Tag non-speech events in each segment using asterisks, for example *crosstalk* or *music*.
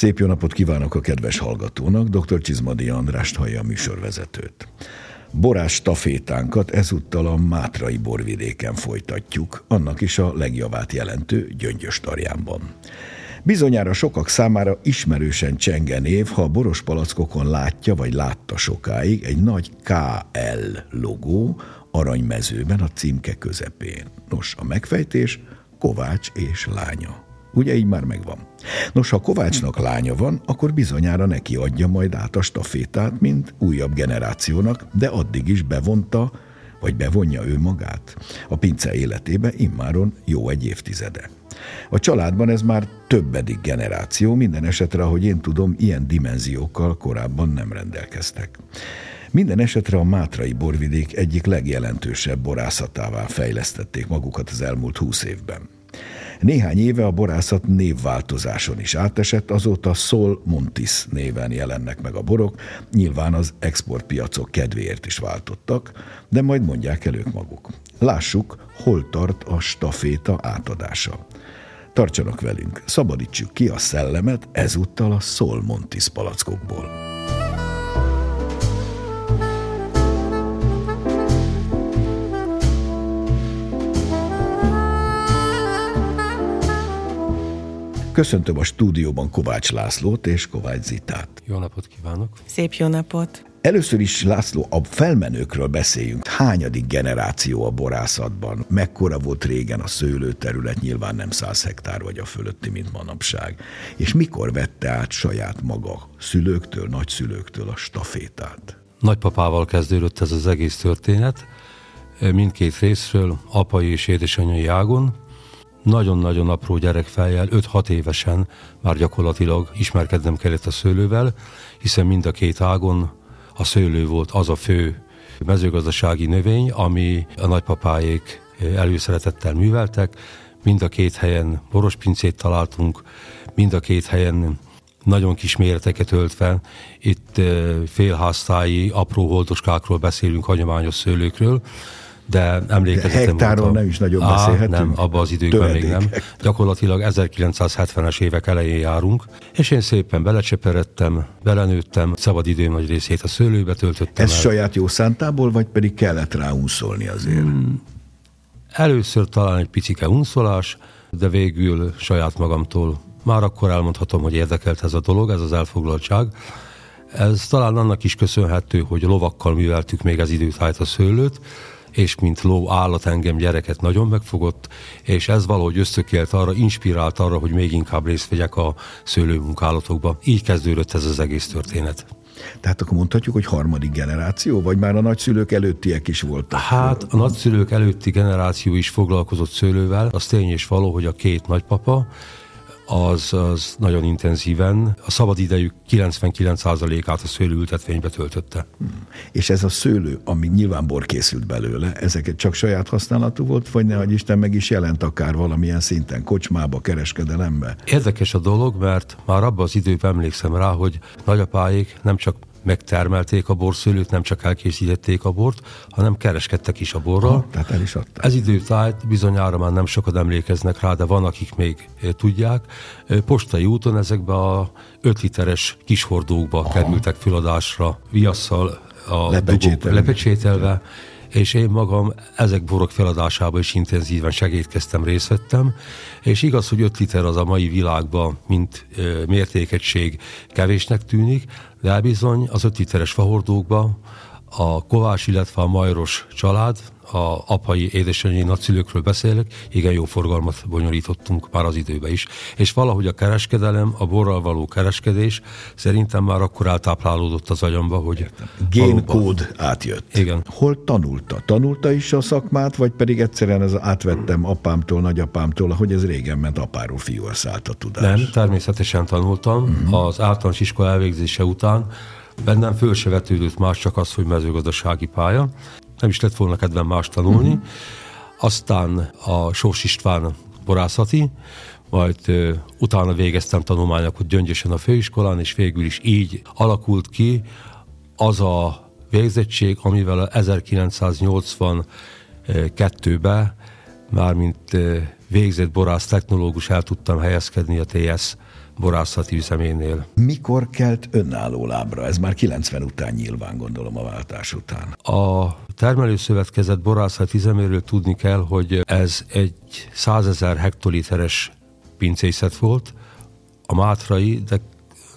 Szép jó napot kívánok a kedves hallgatónak, dr. Csizmadi Andrást hallja a műsorvezetőt. Borás tafétánkat ezúttal a Mátrai borvidéken folytatjuk, annak is a legjavát jelentő Gyöngyös tarjánban. Bizonyára sokak számára ismerősen csenge név, ha a boros palackokon látja vagy látta sokáig egy nagy KL logó aranymezőben a címke közepén. Nos, a megfejtés Kovács és lánya. Ugye így már megvan. Nos, ha Kovácsnak lánya van, akkor bizonyára neki adja majd át a stafétát, mint újabb generációnak, de addig is bevonta, vagy bevonja ő magát. A pince életébe immáron jó egy évtizede. A családban ez már többedik generáció, minden esetre, ahogy én tudom, ilyen dimenziókkal korábban nem rendelkeztek. Minden esetre a Mátrai borvidék egyik legjelentősebb borászatává fejlesztették magukat az elmúlt húsz évben. Néhány éve a borászat névváltozáson is átesett, azóta Sol Montis néven jelennek meg a borok, nyilván az exportpiacok kedvéért is váltottak, de majd mondják el ők maguk. Lássuk, hol tart a staféta átadása. Tartsanak velünk, szabadítsuk ki a szellemet ezúttal a Sol Montis palackokból. Köszöntöm a stúdióban Kovács Lászlót és Kovács Zitát. Jó napot kívánok! Szép jó napot! Először is, László, a felmenőkről beszéljünk. Hányadik generáció a borászatban? Mekkora volt régen a szőlőterület? Nyilván nem száz hektár vagy a fölötti, mint manapság. És mikor vette át saját maga szülőktől, nagyszülőktől a stafétát? Nagypapával kezdődött ez az egész történet. Mindkét részről, apai és édesanyai ágon nagyon-nagyon apró gyerekfejjel, 5-6 évesen már gyakorlatilag ismerkednem kellett a szőlővel, hiszen mind a két ágon a szőlő volt az a fő mezőgazdasági növény, ami a nagypapáék előszeretettel műveltek. Mind a két helyen borospincét találtunk, mind a két helyen nagyon kis méreteket öltve. Itt félháztáji apró holdoskákról beszélünk, hagyományos szőlőkről, de emlékezetem Hektáron volt a... nem is nagyon Á, beszélhetünk? Nem, abban az időkben még nem. Gyakorlatilag 1970-es évek elején járunk, és én szépen belecseperedtem, belenőttem, szabad időm nagy részét a szőlőbe töltöttem Ez el. saját jó szántából, vagy pedig kellett rá unszolni azért? Hmm. Először talán egy picike unszolás, de végül saját magamtól már akkor elmondhatom, hogy érdekelt ez a dolog, ez az elfoglaltság. Ez talán annak is köszönhető, hogy lovakkal műveltük még az időtájt a szőlőt, és mint ló állat engem gyereket nagyon megfogott, és ez valahogy összökélt arra, inspirált arra, hogy még inkább részt vegyek a szőlőmunkálatokba. Így kezdődött ez az egész történet. Tehát akkor mondhatjuk, hogy harmadik generáció, vagy már a nagyszülők előttiek is voltak? Hát a nagyszülők előtti generáció is foglalkozott szőlővel. Az tény és való, hogy a két nagypapa, az, az nagyon intenzíven a szabad idejük 99%-át a szőlőültetvénybe töltötte. Hmm. És ez a szőlő, ami nyilván bor készült belőle, ezeket csak saját használatú volt, vagy ne hogy Isten meg is jelent akár valamilyen szinten, kocsmába, kereskedelembe? Érdekes a dolog, mert már abban az időben emlékszem rá, hogy nagyapáik nem csak megtermelték a borszőlőt, nem csak elkészítették a bort, hanem kereskedtek is a borral. Ha, tehát el is adták. Ez időtájt bizonyára már nem sokat emlékeznek rá, de van, akik még tudják. Postai úton ezekbe a 5 literes kishordókba Aha. kerültek föladásra, viasszal a lepecsételve. lepecsételve és én magam ezek borok feladásába is intenzíven segítkeztem, részt vettem, és igaz, hogy 5 liter az a mai világban, mint mértékegység kevésnek tűnik, de bizony az 5 literes fahordókba a Kovács, illetve a Majros család, a apai édesanyai nagyszülőkről beszélek, igen jó forgalmat bonyolítottunk már az időben is. És valahogy a kereskedelem, a borral való kereskedés szerintem már akkor eltáplálódott az agyamba, hogy... Génkód átjött. Igen. Hol tanulta? Tanulta is a szakmát, vagy pedig egyszerűen ez átvettem apámtól, nagyapámtól, hogy ez régen ment apáról fiúra szállt a tudás? Nem, természetesen tanultam. Uh-huh. Az általános iskola elvégzése után bennem föl se vetődött más, csak az, hogy mezőgazdasági pálya nem is lett volna kedvem más tanulni. Uh-huh. Aztán a Sós István borászati, majd ö, utána végeztem tanulmányokat Gyöngyösen a főiskolán, és végül is így alakult ki az a végzettség, amivel 1982-ben mármint végzett borász technológus el tudtam helyezkedni a TS borászati üzeménél. Mikor kelt önálló lábra? Ez már 90 után nyilván, gondolom a váltás után. A termelőszövetkezet borászati üzeméről tudni kell, hogy ez egy 100 ezer hektoliteres pincészet volt, a Mátrai, de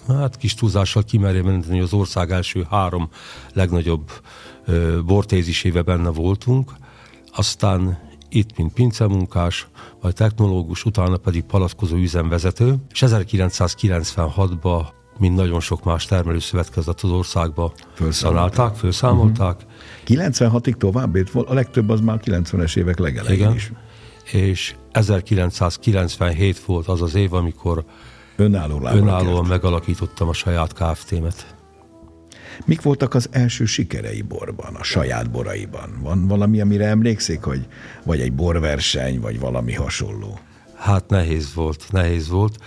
hát kis túlzással kimerjem mondani, hogy az ország első három legnagyobb bortéziséve benne voltunk, aztán itt, mint pincemunkás, vagy technológus, utána pedig palackozó üzemvezető, és 1996-ban mint nagyon sok más termelőszövetkezet az országba szanálták, felszámolták. Uh-huh. 96-ig tovább ért volt, a legtöbb az már 90-es évek legelején Igen. is. És 1997 volt az az év, amikor Önálló önállóan megalakítottam a saját Kft-met. Mik voltak az első sikerei borban, a saját boraiban? Van valami, amire emlékszik, hogy vagy egy borverseny, vagy valami hasonló? Hát nehéz volt, nehéz volt.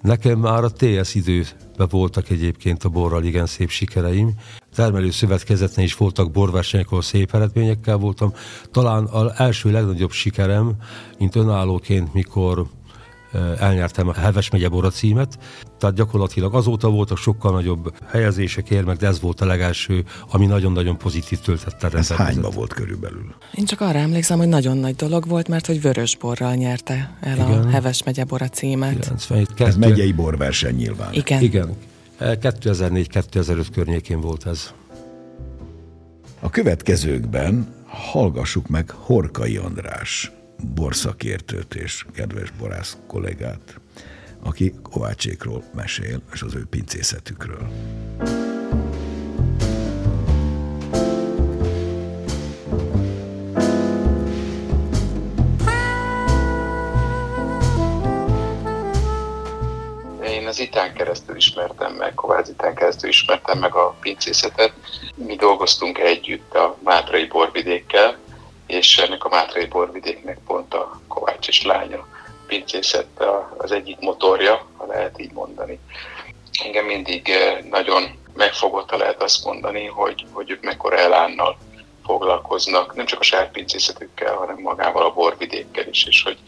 Nekem már a TS időben voltak egyébként a borral igen szép sikereim. Termelő szövetkezetnél is voltak borversenyek, ahol szép eredményekkel voltam. Talán az első legnagyobb sikerem, mint önállóként, mikor elnyertem a Heves megye Bora címet, tehát gyakorlatilag azóta voltak sokkal nagyobb helyezések, érmek, de ez volt a legelső, ami nagyon-nagyon pozitív töltette Ez hányba volt körülbelül? Én csak arra emlékszem, hogy nagyon nagy dolog volt, mert hogy vörös borral nyerte el Igen. a Heves megye Bora címet. 97, ez megyei borverseny nyilván. Igen. Igen. 2004-2005 környékén volt ez. A következőkben hallgassuk meg Horkai András borszakértőt és kedves borász kollégát, aki Kovácsékról mesél, és az ő pincészetükről. Az Itán keresztül ismertem meg, Kovács Itán keresztül ismertem meg a pincészetet. Mi dolgoztunk együtt a Mátrai borvidékkel, és ennek a Mátrai borvidéknek pont a Kovács és lánya pincészet az egyik motorja, ha lehet így mondani. Engem mindig eh, nagyon megfogott, ha lehet azt mondani, hogy, hogy ők mekkora elánnal foglalkoznak, nem csak a saját pincészetükkel, hanem magával a borvidékkel is, és hogy,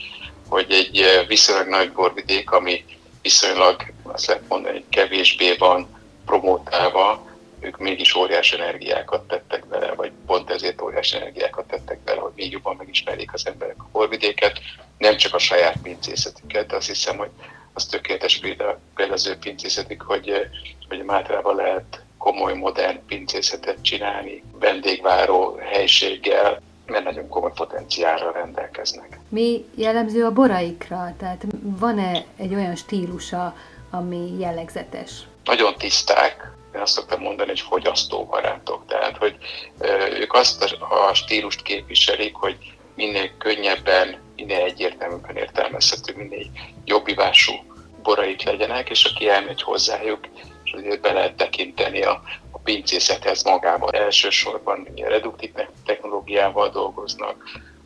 hogy egy eh, viszonylag nagy borvidék, ami viszonylag, azt lehet mondani, hogy kevésbé van promotálva, ők mégis óriási energiákat tettek bele, vagy pont ezért óriási energiákat tettek bele, hogy még jobban megismerjék az emberek a borvidéket, nem csak a saját pincészetüket, de azt hiszem, hogy az tökéletes példa, példa az ő pincészetük, hogy, hogy Mátrában lehet komoly, modern pincészetet csinálni, vendégváró helységgel, mert nagyon komoly potenciálra rendelkeznek. Mi jellemző a boraikra? Tehát van-e egy olyan stílusa, ami jellegzetes? Nagyon tiszták, én azt szoktam mondani, hogy fogyasztóbarátok. Tehát, hogy ők azt a stílust képviselik, hogy minél könnyebben, minél egyértelműbben értelmezhető, minél jobbivású boraik legyenek, és aki elmegy hozzájuk, és azért be lehet tekinteni a, a pincészethez magában. Elsősorban reduktív technológiával dolgoznak,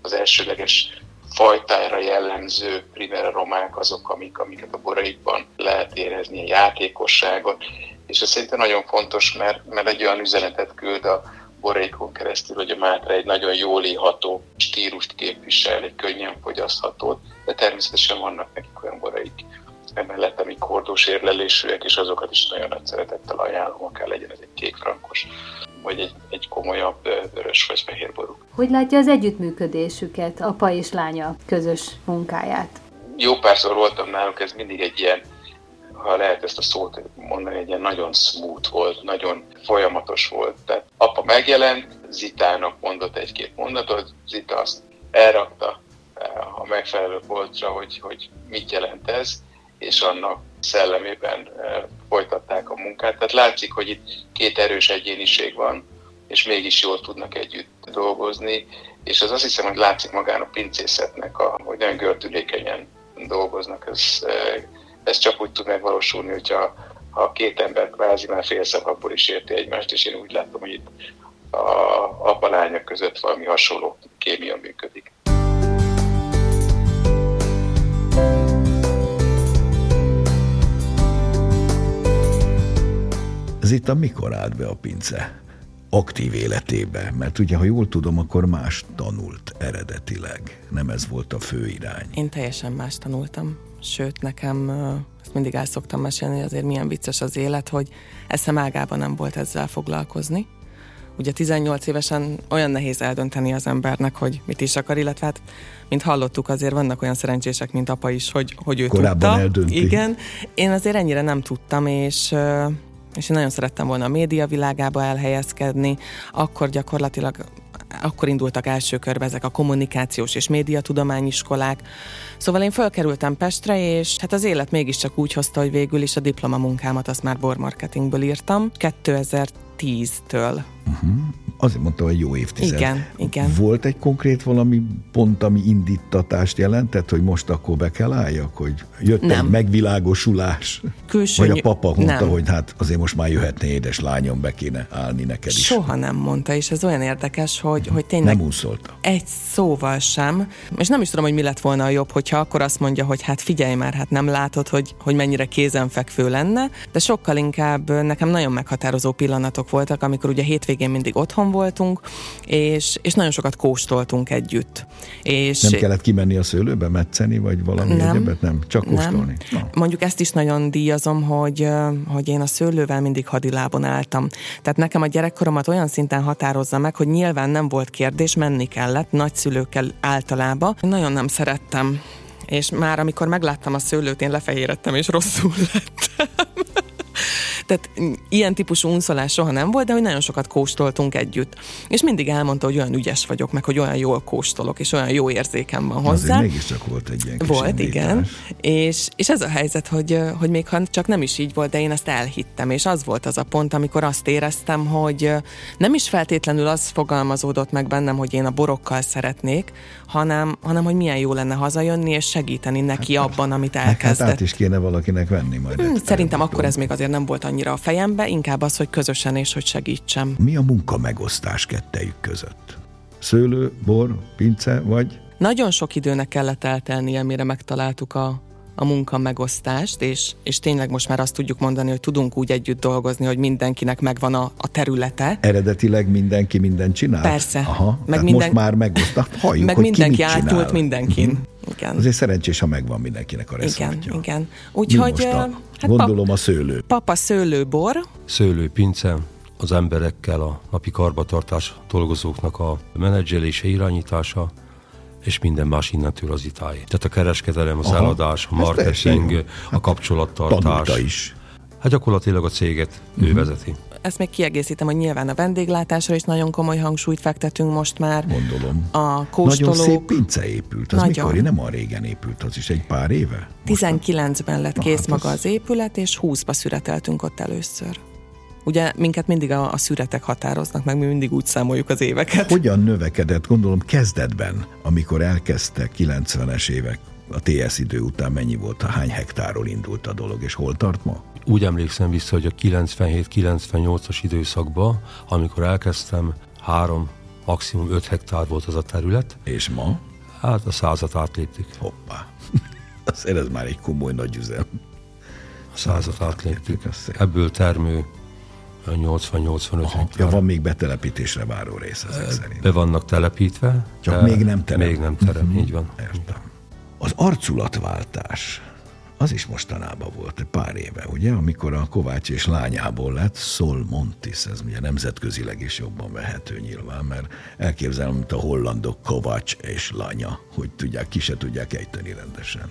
az elsőleges fajtára jellemző primer romák azok, amik, amiket a boraikban lehet érezni, a játékosságot, és ez szerintem nagyon fontos, mert, mert egy olyan üzenetet küld a borékon keresztül, hogy a Mátra egy nagyon jól éható stílust képvisel, egy könnyen fogyasztható, de természetesen vannak nekik olyan boraik emellett, amik kordós érlelésűek, és azokat is nagyon nagy szeretettel ajánlom, akár legyen ez egy kék frankos, vagy egy, egy komolyabb vörös vagy fehér ború. Hogy látja az együttműködésüket, apa és lánya közös munkáját? Jó párszor voltam náluk, ez mindig egy ilyen ha lehet ezt a szót mondani, egy ilyen nagyon smooth volt, nagyon folyamatos volt. Tehát apa megjelent, Zitának mondott egy-két mondatot, Zita azt elrakta eh, a megfelelő polcra, hogy, hogy mit jelent ez, és annak szellemében eh, folytatták a munkát. Tehát látszik, hogy itt két erős egyéniség van, és mégis jól tudnak együtt dolgozni, és az azt hiszem, hogy látszik magán a pincészetnek, a, hogy nagyon gördülékenyen dolgoznak. Ez, eh, ez csak úgy tud megvalósulni, hogyha ha két ember kvázi már fél szavakból is érti egymást, és én úgy látom, hogy itt a apa között valami hasonló kémia működik. Ez itt a mikor állt be a pince? aktív életébe? Mert ugye, ha jól tudom, akkor más tanult eredetileg. Nem ez volt a fő irány. Én teljesen más tanultam. Sőt, nekem ezt mindig el szoktam mesélni, hogy azért milyen vicces az élet, hogy eszem ágában nem volt ezzel foglalkozni. Ugye 18 évesen olyan nehéz eldönteni az embernek, hogy mit is akar, illetve hát, mint hallottuk, azért vannak olyan szerencsések, mint apa is, hogy, hogy ő Korábban tudta. eldönti. Igen. Én azért ennyire nem tudtam, és és én nagyon szerettem volna a média világába elhelyezkedni, akkor gyakorlatilag akkor indultak első körbe ezek a kommunikációs és médiatudományiskolák. Szóval én fölkerültem Pestre, és hát az élet mégiscsak úgy hozta, hogy végül is a diplomamunkámat azt már bormarketingből írtam 2010-től. Uh-huh. Azért mondta, hogy jó évtized. Igen, igen. Volt egy konkrét valami pont, ami indítatást jelentett, hogy most akkor be kell álljak, hogy jött Nem. egy megvilágosulás? Külső Vagy a papa mondta, nem. hogy hát azért most már jöhetne édes lányom, be kéne állni neked is. Soha nem mondta, és ez olyan érdekes, hogy, hogy tényleg Nem úszolta. egy szóval sem, és nem is tudom, hogy mi lett volna a jobb, hogyha akkor azt mondja, hogy hát figyelj már, hát nem látod, hogy, hogy mennyire kézenfekvő lenne, de sokkal inkább nekem nagyon meghatározó pillanatok voltak, amikor ugye hétvégén mindig otthon voltunk, és, és nagyon sokat kóstoltunk együtt. És Nem kellett kimenni a szőlőbe, metszeni, vagy valami Nem. egyebet? Nem, csak kóstolni. Nem. Mondjuk ezt is nagyon díjazom, hogy, hogy én a szőlővel mindig hadilábon álltam. Tehát nekem a gyerekkoromat olyan szinten határozza meg, hogy nyilván nem volt kérdés, menni kellett, nagyszülőkkel általában. Nagyon nem szerettem. És már amikor megláttam a szőlőt, én lefehérettem, és rosszul lettem. Tehát ilyen típusú unszolás soha nem volt, de hogy nagyon sokat kóstoltunk együtt. És mindig elmondta, hogy olyan ügyes vagyok, meg hogy olyan jól kóstolok, és olyan jó érzékem van hozzá. Azért mégiscsak volt egy ilyen kis Volt, indítás. igen. És, és ez a helyzet, hogy, hogy még ha csak nem is így volt, de én ezt elhittem, és az volt az a pont, amikor azt éreztem, hogy nem is feltétlenül az fogalmazódott meg bennem, hogy én a borokkal szeretnék, hanem, hanem hogy milyen jó lenne hazajönni és segíteni neki hát, abban, amit Meg hát elkezdett. át is kéne valakinek venni majd. Hmm, Szerintem akkor ez még azért nem volt annyira a fejembe, inkább az, hogy közösen és hogy segítsem. Mi a munka megosztás kettejük között? Szőlő, bor, pince, vagy? Nagyon sok időnek kellett eltelnie, mire megtaláltuk a, a munka megosztást, és, és tényleg most már azt tudjuk mondani, hogy tudunk úgy együtt dolgozni, hogy mindenkinek megvan a, a területe. Eredetileg mindenki mindent csinál? Persze. Aha, Meg minden- most már megosztak. Halljuk, meg hogy mindenki ki mit átült csinál. mindenkin. Mhm. Igen. Azért szerencsés, ha megvan mindenkinek a Igen, reszortja. igen. Mi Úgyhogy most a, hát gondolom a szőlő. pap, papa szőlőbor, Szőlő, pince, az emberekkel, a napi karbatartás dolgozóknak a menedzselése, irányítása, és minden más innentől az itáé. Tehát a kereskedelem, az Aha. eladás, a marketing, a kapcsolattartás. Tanulta is. Hát gyakorlatilag a céget ő vezeti. ezt még kiegészítem, hogy nyilván a vendéglátásra is nagyon komoly hangsúlyt fektetünk most már. Gondolom. A kóstolók... Nagyon szép pince épült. Az Nagyon. mikor? Nem a régen épült, az is egy pár éve. 19-ben lett Na, kész hát maga az- az épület, és 20-ba szüreteltünk ott először. Ugye minket mindig a, a szüretek határoznak meg, mi mindig úgy számoljuk az éveket. Hogyan növekedett, gondolom kezdetben, amikor elkezdte 90-es évek, a TS idő után mennyi volt, hány hektáról indult a dolog, és hol tart ma? Úgy emlékszem vissza, hogy a 97-98-as időszakban, amikor elkezdtem, három, maximum 5 hektár volt az a terület, És ma? hát a százat átléptük. Hoppá. *laughs* Azért ez már egy komoly nagy üzem. A százat átléptük. Ebből termő 80-85 Ja, van még betelepítésre váró rész ezek szerint. Be vannak telepítve. Csak még nem terem. Még nem terem, így van. Értem. Az arculatváltás, az is mostanában volt, pár éve, ugye, amikor a Kovács és lányából lett Sol Montis, ez ugye nemzetközileg is jobban vehető nyilván, mert elképzelem, mint a hollandok Kovács és lánya, hogy tudják, ki se tudják ejteni rendesen.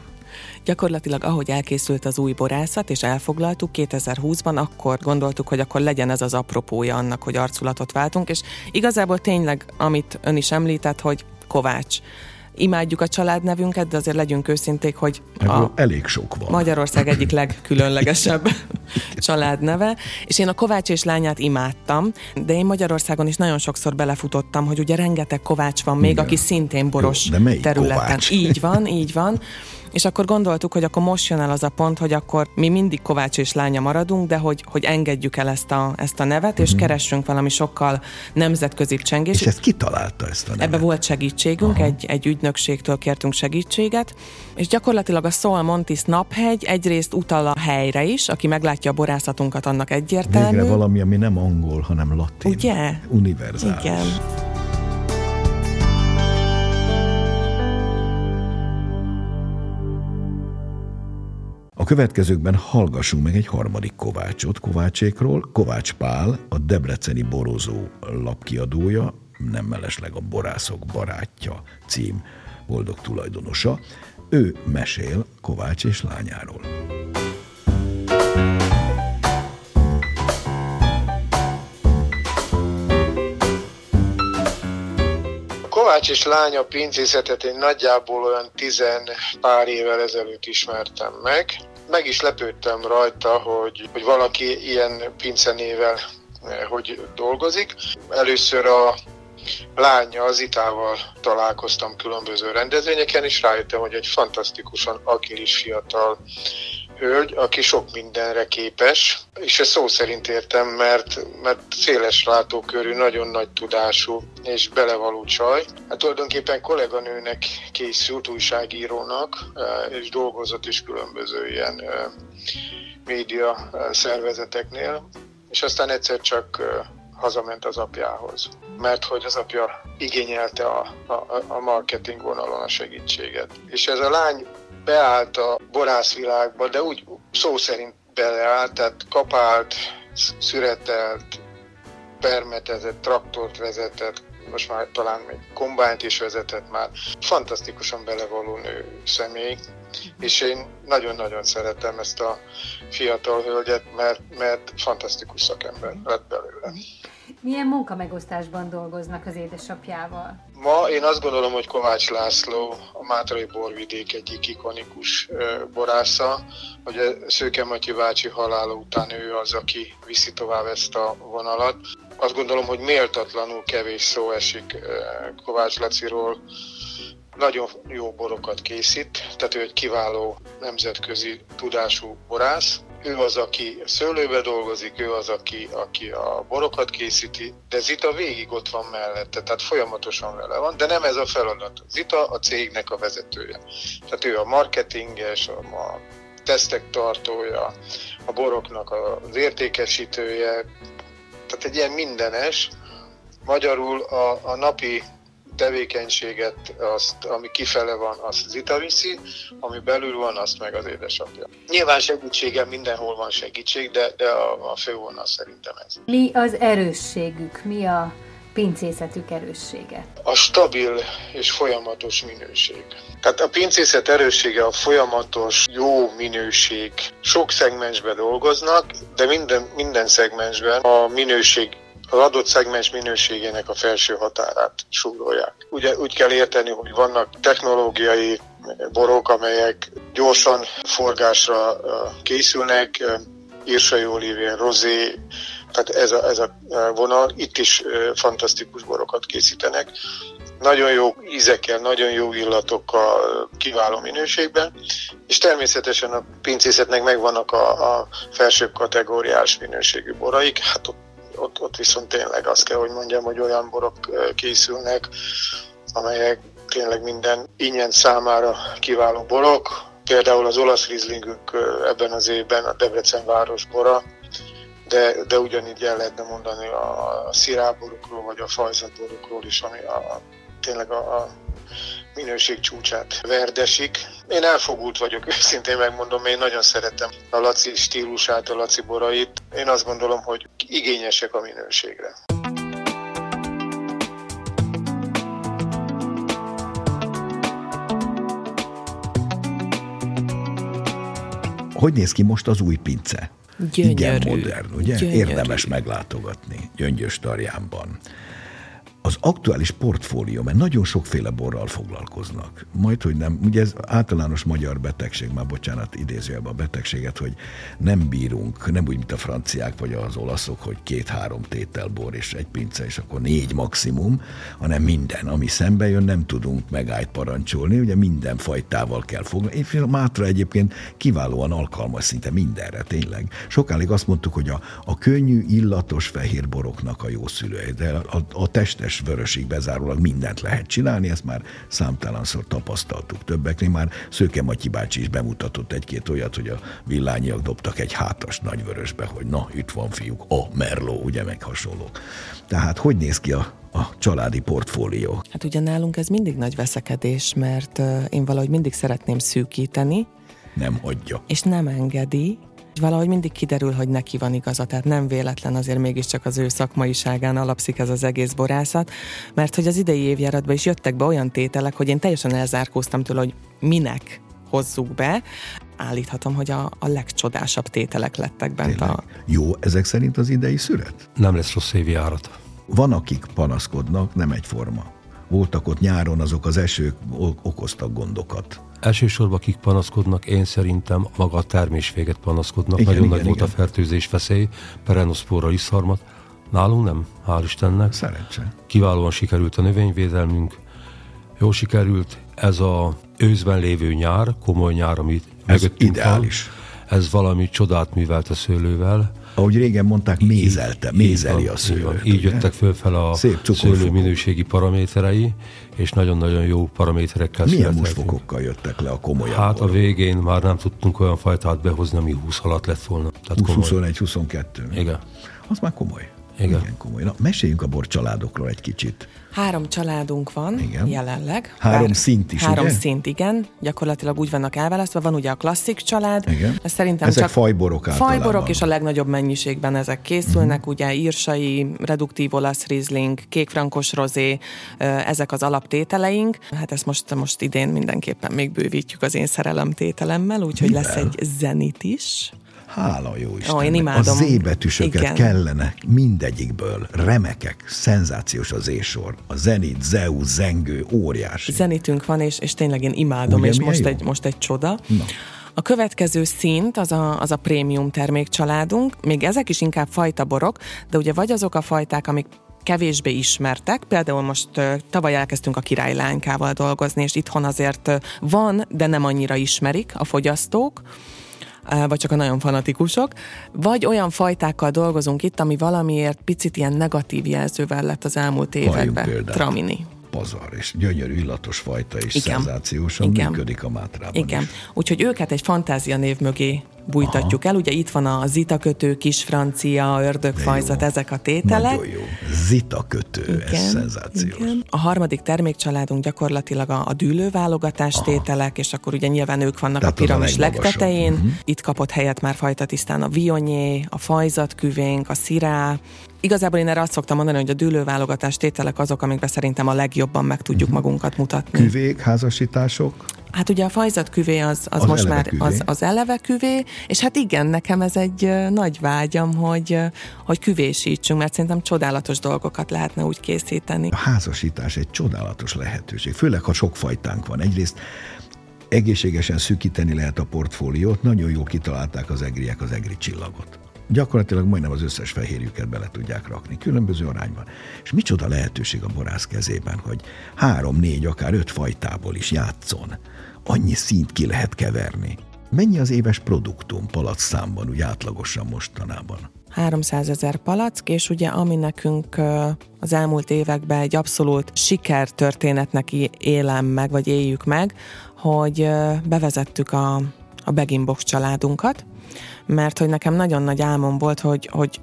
Gyakorlatilag ahogy elkészült az új borászat, és elfoglaltuk 2020-ban, akkor gondoltuk, hogy akkor legyen ez az apropója annak, hogy arculatot váltunk, és igazából tényleg, amit ön is említett, hogy Kovács. Imádjuk a családnevünket, de azért legyünk őszinték, hogy Ebből a elég sok van. Magyarország egyik *laughs* legkülönlegesebb családneve, és én a Kovács és lányát imádtam, de én Magyarországon is nagyon sokszor belefutottam, hogy ugye rengeteg Kovács van még, Igen. aki szintén boros Jó, de melyik területen. Kovács? Így van, így van. És akkor gondoltuk, hogy akkor most jön el az a pont, hogy akkor mi mindig Kovács és lánya maradunk, de hogy, hogy engedjük el ezt a, ezt a nevet, és keressünk valami sokkal nemzetközibb csengés. És ezt kitalálta ezt a nevet? Ebbe volt segítségünk, egy, egy ügynökségtől kértünk segítséget, és gyakorlatilag a Sol Montis naphegy egyrészt utal a helyre is, aki meglátja a borászatunkat, annak egyértelmű. Végre valami, ami nem angol, hanem latin. Ugye? Univerzális. Igen. Következőkben hallgassunk meg egy harmadik Kovácsot Kovácsékról. Kovács Pál, a Debreceni Borozó lapkiadója, nem mellesleg a Borászok barátja cím boldog tulajdonosa. Ő mesél Kovács és lányáról. Kovács és lánya pincészetet én nagyjából olyan tizen pár évvel ezelőtt ismertem meg. Meg is lepődtem rajta, hogy, hogy valaki ilyen pincenével eh, hogy dolgozik. Először a lánya, az itával találkoztam különböző rendezvényeken, és rájöttem, hogy egy fantasztikusan agilis fiatal hölgy, aki sok mindenre képes, és ezt szó szerint értem, mert, mert széles látókörű, nagyon nagy tudású és belevaló csaj. Hát tulajdonképpen kolléganőnek készült újságírónak, eh, és dolgozott is különböző ilyen eh, média eh, szervezeteknél, és aztán egyszer csak hazament az apjához, mert hogy az apja igényelte a, a, a marketing vonalon a segítséget. És ez a lány beállt a borászvilágba, de úgy szó szerint beleállt, tehát kapált, szüretelt, permetezett, traktort vezetett, most már talán még kombányt is vezetett már. Fantasztikusan belevaló nő személy, és én nagyon-nagyon szeretem ezt a fiatal hölgyet, mert, mert fantasztikus szakember lett belőle. Milyen munkamegosztásban dolgoznak az édesapjával? Ma én azt gondolom, hogy Kovács László a Mátrai borvidék egyik ikonikus borásza, hogy a Szőke Matyi bácsi halála után ő az, aki viszi tovább ezt a vonalat. Azt gondolom, hogy méltatlanul kevés szó esik Kovács Laciról, nagyon jó borokat készít, tehát ő egy kiváló nemzetközi tudású borász. Ő az, aki szőlőbe dolgozik, ő az, aki, aki a borokat készíti, de Zita végig ott van mellette, tehát folyamatosan vele van, de nem ez a feladat. Zita a cégnek a vezetője. Tehát ő a marketinges, a, a tesztek tartója, a boroknak az értékesítője, tehát egy ilyen mindenes, magyarul a, a napi tevékenységet, azt, ami kifele van, azt Zita viszi, ami belül van, azt meg az édesapja. Nyilván segítségem mindenhol van segítség, de, de a, a fővonal szerintem ez. Mi az erősségük? Mi a pincészetük erőssége? A stabil és folyamatos minőség. Tehát a pincészet erőssége a folyamatos, jó minőség. Sok szegmensben dolgoznak, de minden, minden szegmensben a minőség az adott szegmens minőségének a felső határát súrolják. Ugye úgy kell érteni, hogy vannak technológiai borok, amelyek gyorsan forgásra készülnek, írsai olívér, rozé, tehát ez a, ez a vonal, itt is fantasztikus borokat készítenek. Nagyon jó ízekkel, nagyon jó illatokkal, kiváló minőségben, és természetesen a pincészetnek megvannak a, a felsőbb kategóriás minőségű boraik, hát ott ott, ott viszont tényleg azt kell, hogy mondjam, hogy olyan borok készülnek, amelyek tényleg minden ingyen számára kiváló borok. Például az olasz rizlingünk ebben az évben a Debrecen város bora, de, de ugyanígy el lehetne mondani a, sziráborokról, vagy a fajzatborokról is, ami a, tényleg a, a minőség csúcsát verdesik. Én elfogult vagyok, *laughs* őszintén megmondom, én nagyon szeretem a Laci stílusát, a Laci borait. Én azt gondolom, hogy igényesek a minőségre. Hogy néz ki most az új pince? Gyönyörű. Igen modern, ugye? Gyönyörű. Érdemes meglátogatni Gyöngyös Tarjánban az aktuális portfólió, mert nagyon sokféle borral foglalkoznak. Majd, hogy nem, ugye ez általános magyar betegség, már bocsánat, idézőjelbe a betegséget, hogy nem bírunk, nem úgy, mint a franciák vagy az olaszok, hogy két-három tétel bor és egy pince, és akkor négy maximum, hanem minden, ami szembe jön, nem tudunk megállt parancsolni, ugye minden fajtával kell foglalkozni. A Mátra egyébként kiválóan alkalmas szinte mindenre, tényleg. Sokáig azt mondtuk, hogy a, a könnyű, illatos fehér boroknak a jó szülője, de a, a testes zöldséges vörösig bezárólag mindent lehet csinálni, ezt már számtalanszor tapasztaltuk többeknél, már Szőke Matyi bácsi is bemutatott egy-két olyat, hogy a villányiak dobtak egy hátas nagyvörösbe, hogy na, itt van fiúk, a merló, ugye, meg hasonló. Tehát hogy néz ki a a családi portfólió? Hát ugye nálunk ez mindig nagy veszekedés, mert én valahogy mindig szeretném szűkíteni. Nem hagyja. És nem engedi, Valahogy mindig kiderül, hogy neki van igaza, tehát nem véletlen azért mégiscsak az ő szakmaiságán alapszik ez az egész borászat, mert hogy az idei évjáratban is jöttek be olyan tételek, hogy én teljesen elzárkóztam tőle, hogy minek hozzuk be, állíthatom, hogy a, a legcsodásabb tételek lettek bent Tényleg. a... Jó ezek szerint az idei szület? Nem lesz rossz évjárat. Van, akik panaszkodnak, nem egyforma. Voltak ott nyáron, azok az esők okoztak gondokat. Elsősorban akik panaszkodnak, én szerintem maga a termésvéget panaszkodnak. Igen, Nagyon igen, nagy igen. volt a fertőzés veszély, peronoszpóra iszharmat. Nálunk nem, hál' Istennek. Szerencse. Kiválóan sikerült a növényvédelmünk, jó sikerült ez a őszben lévő nyár, komoly nyár, amit ez ideális. Van. Ez valami csodát művelt a szőlővel ahogy régen mondták, mézelte, mézeli a szőlőt. Így, jöttek föl fel a szőlő minőségi paraméterei, és nagyon-nagyon jó paraméterekkel Milyen musfokokkal jöttek le a komolyabb? Hát a végén már nem tudtunk olyan fajtát behozni, ami 20 alatt lett volna. 20-21-22. Igen. Az már komoly. Igen. Igen, komoly. Na, meséljünk a bor családokról egy kicsit. Három családunk van igen. jelenleg. Három szint is, Három ugye? szint, igen. Gyakorlatilag úgy vannak elválasztva. Van ugye a klasszik család. Igen. Ez szerintem ezek csak fajborok általában. Fajborok, és a legnagyobb mennyiségben ezek készülnek. Uh-huh. Ugye írsai, reduktív olasz rizling, kékfrankos rozé, ezek az alaptételeink. Hát ezt most, most idén mindenképpen még bővítjük az én szerelemtételemmel, úgyhogy Mivel? lesz egy zenit is. Hála jó Isten. Oh, én imádom. A zébetűsöket Igen. kellene mindegyikből. Remekek, szenzációs az ésor. A zenit, zeu, zengő, óriási. Zenitünk van, és, és tényleg én imádom, Ugye, és most egy, most egy csoda. Na. A következő szint az a, az a prémium termékcsaládunk, még ezek is inkább fajtaborok, de ugye vagy azok a fajták, amik kevésbé ismertek. Például most uh, tavaly elkezdtünk a királylánykával dolgozni, és itthon azért uh, van, de nem annyira ismerik a fogyasztók vagy csak a nagyon fanatikusok, vagy olyan fajtákkal dolgozunk itt, ami valamiért picit ilyen negatív jelzővel lett az elmúlt években. Tramini pazar, és gyönyörű illatos fajta, és Igen. szenzációsan Igen. működik a Mátrában Igen. Is. Úgyhogy őket egy fantázia név mögé bújtatjuk Aha. el. Ugye itt van a zita kötő, kis francia, ördögfajzat, ezek a tételek. Nagyon jó. Zita kötő, igen, ez szenzációs. Igen. A harmadik termékcsaládunk gyakorlatilag a, a dűlőválogatás Aha. tételek, és akkor ugye nyilván ők vannak Tehát a piramis legtetején. Uh-huh. Itt kapott helyet már fajta tisztán a vionyé, a fajzatküvénk, a szirá, Igazából én erre azt szoktam mondani, hogy a dűlőválogatás tételek azok, amikben szerintem a legjobban meg tudjuk magunkat mutatni. Küvék, házasítások? Hát ugye a fajzat küvé az, az, az most már küvé. Az, az eleve küvé, és hát igen, nekem ez egy nagy vágyam, hogy, hogy küvésítsünk, mert szerintem csodálatos dolgokat lehetne úgy készíteni. A házasítás egy csodálatos lehetőség, főleg ha sok fajtánk van. Egyrészt egészségesen szűkíteni lehet a portfóliót, nagyon jól kitalálták az egriek az egri csillagot gyakorlatilag majdnem az összes fehérjüket bele tudják rakni, különböző arányban. És micsoda lehetőség a borász kezében, hogy három, négy, akár öt fajtából is játszon. Annyi szint ki lehet keverni. Mennyi az éves produktum palac számban, úgy átlagosan mostanában? 300 ezer palack, és ugye ami nekünk az elmúlt években egy abszolút sikertörténetnek élem meg, vagy éljük meg, hogy bevezettük a, a Beginbox családunkat, mert hogy nekem nagyon nagy álmom volt, hogy, hogy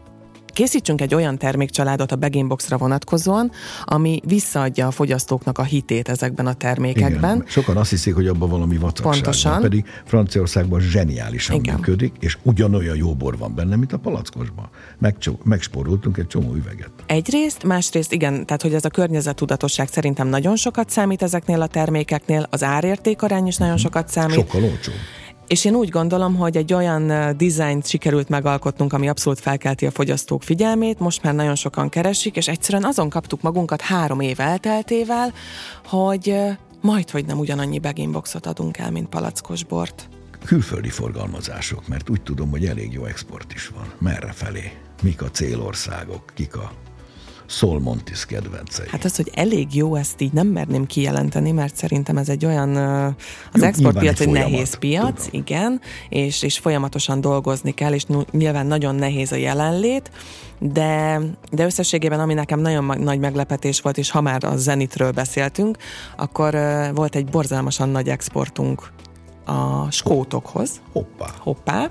készítsünk egy olyan termékcsaládot a Beginboxra vonatkozóan, ami visszaadja a fogyasztóknak a hitét ezekben a termékekben. Igen, sokan azt hiszik, hogy abban valami vacakság Pontosan. van, pedig Franciaországban zseniálisan Igen. működik, és ugyanolyan jó bor van benne, mint a palackosban. Megcsó, megsporultunk egy csomó üveget. Egyrészt, másrészt igen, tehát hogy ez a környezettudatosság szerintem nagyon sokat számít ezeknél a termékeknél, az árértékarány is nagyon mhm. sokat számít. Sokkal olcsó. És én úgy gondolom, hogy egy olyan dizájnt sikerült megalkotnunk, ami abszolút felkelti a fogyasztók figyelmét, most már nagyon sokan keresik, és egyszerűen azon kaptuk magunkat három év elteltével, hogy majd, hogy nem ugyanannyi beginboxot adunk el, mint palackos bort. Külföldi forgalmazások, mert úgy tudom, hogy elég jó export is van. Merre felé? Mik a célországok? Kik a Solmontis kedvencei? Hát az, hogy elég jó, ezt így nem merném kijelenteni, mert szerintem ez egy olyan, az exportpiac egy nehéz piac, tudom. igen, és, és folyamatosan dolgozni kell, és nyilván nagyon nehéz a jelenlét, de, de összességében, ami nekem nagyon nagy meglepetés volt, és ha már a Zenitről beszéltünk, akkor volt egy borzalmasan nagy exportunk a skótokhoz. Hoppá. Hoppá.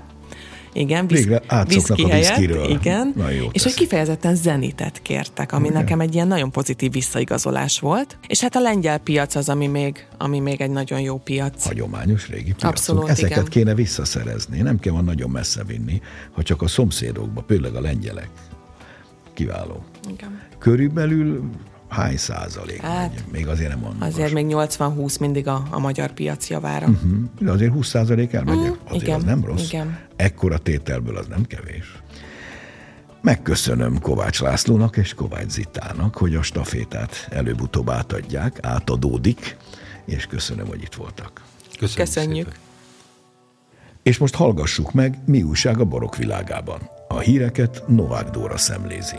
Igen, visz, Végre átszoknak a viszkiről. Igen, és hogy kifejezetten zenitet kértek, ami okay. nekem egy ilyen nagyon pozitív visszaigazolás volt. És hát a lengyel piac az, ami még, ami még egy nagyon jó piac. Hagyományos régi piac. Abszolút, Ezeket igen. kéne visszaszerezni. Nem kell van nagyon messze vinni, ha csak a szomszédokba, főleg a lengyelek. Kiváló. Igen. Körülbelül hány százalék? Hát, még azért nem mondom. Azért még 80-20 mindig a, a magyar piac javára. Uh-huh. De azért 20 százalék elmegy. Mm, azért igen, az nem rossz. igen. Ekkora tételből az nem kevés. Megköszönöm Kovács Lászlónak és Kovács Zitának, hogy a stafétát előbb-utóbb átadják, átadódik, és köszönöm, hogy itt voltak. Köszönjük. Köszönjük. Szépen. És most hallgassuk meg, mi újság a barok világában. A híreket Novák Dóra szemlézi.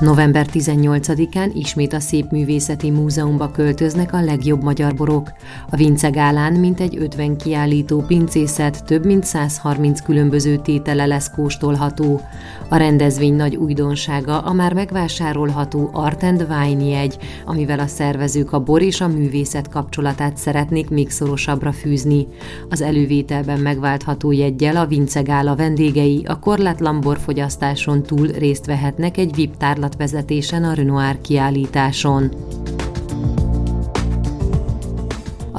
November 18-án ismét a Szépművészeti Múzeumba költöznek a legjobb magyar borok. A Vince Gálán mintegy 50 kiállító pincészet több mint 130 különböző tétele lesz kóstolható. A rendezvény nagy újdonsága a már megvásárolható Art and Wine jegy, amivel a szervezők a bor és a művészet kapcsolatát szeretnék még szorosabbra fűzni. Az elővételben megváltható jeggyel a Vince Gála vendégei a korlátlan borfogyasztáson túl részt vehetnek egy VIP tárlat vezetésen a Renoir kiállításon.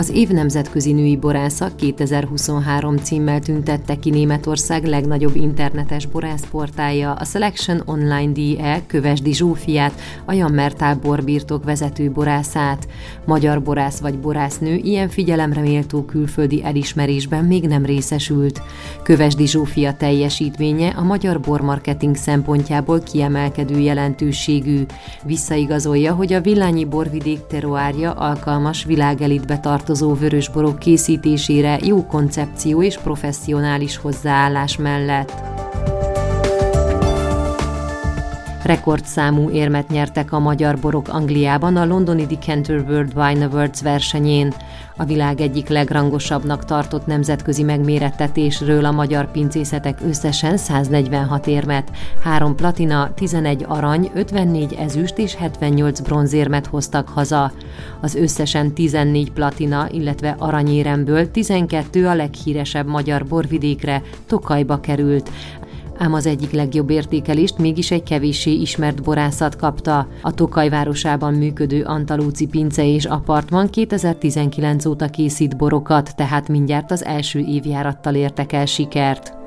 Az év nemzetközi női borásza 2023 címmel tüntette ki Németország legnagyobb internetes borászportálja, a Selection Online DE Kövesdi Zsófiát, a Jammertál borbirtok vezető borászát. Magyar borász vagy borásznő ilyen figyelemre méltó külföldi elismerésben még nem részesült. Kövesdi Zsófia teljesítménye a magyar bormarketing szempontjából kiemelkedő jelentőségű. Visszaigazolja, hogy a villányi borvidék teroárja alkalmas világelitbe tartozó vörösborok készítésére jó koncepció és professzionális hozzáállás mellett. Rekordszámú érmet nyertek a magyar borok Angliában a londoni Decanter World Wine Awards versenyén. A világ egyik legrangosabbnak tartott nemzetközi megmérettetésről a magyar pincészetek összesen 146 érmet, 3 platina, 11 arany, 54 ezüst és 78 bronzérmet hoztak haza. Az összesen 14 platina, illetve aranyéremből 12 a leghíresebb magyar borvidékre, Tokajba került ám az egyik legjobb értékelést mégis egy kevéssé ismert borászat kapta. A Tokaj városában működő Antalúci Pince és Apartman 2019 óta készít borokat, tehát mindjárt az első évjárattal értek el sikert.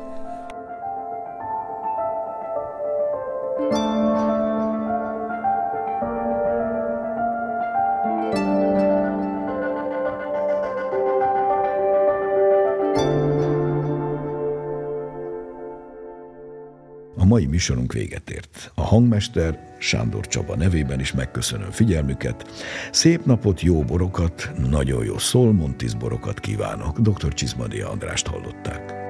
A mai műsorunk véget ért. A hangmester Sándor Csaba nevében is megköszönöm figyelmüket. Szép napot, jó borokat, nagyon jó szolmontis borokat kívánok. Dr. Csizmadia Andrást hallották.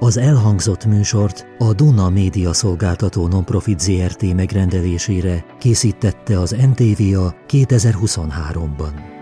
Az elhangzott műsort a Duna Média Szolgáltató Nonprofit ZRT megrendelésére készítette az NTVA 2023-ban.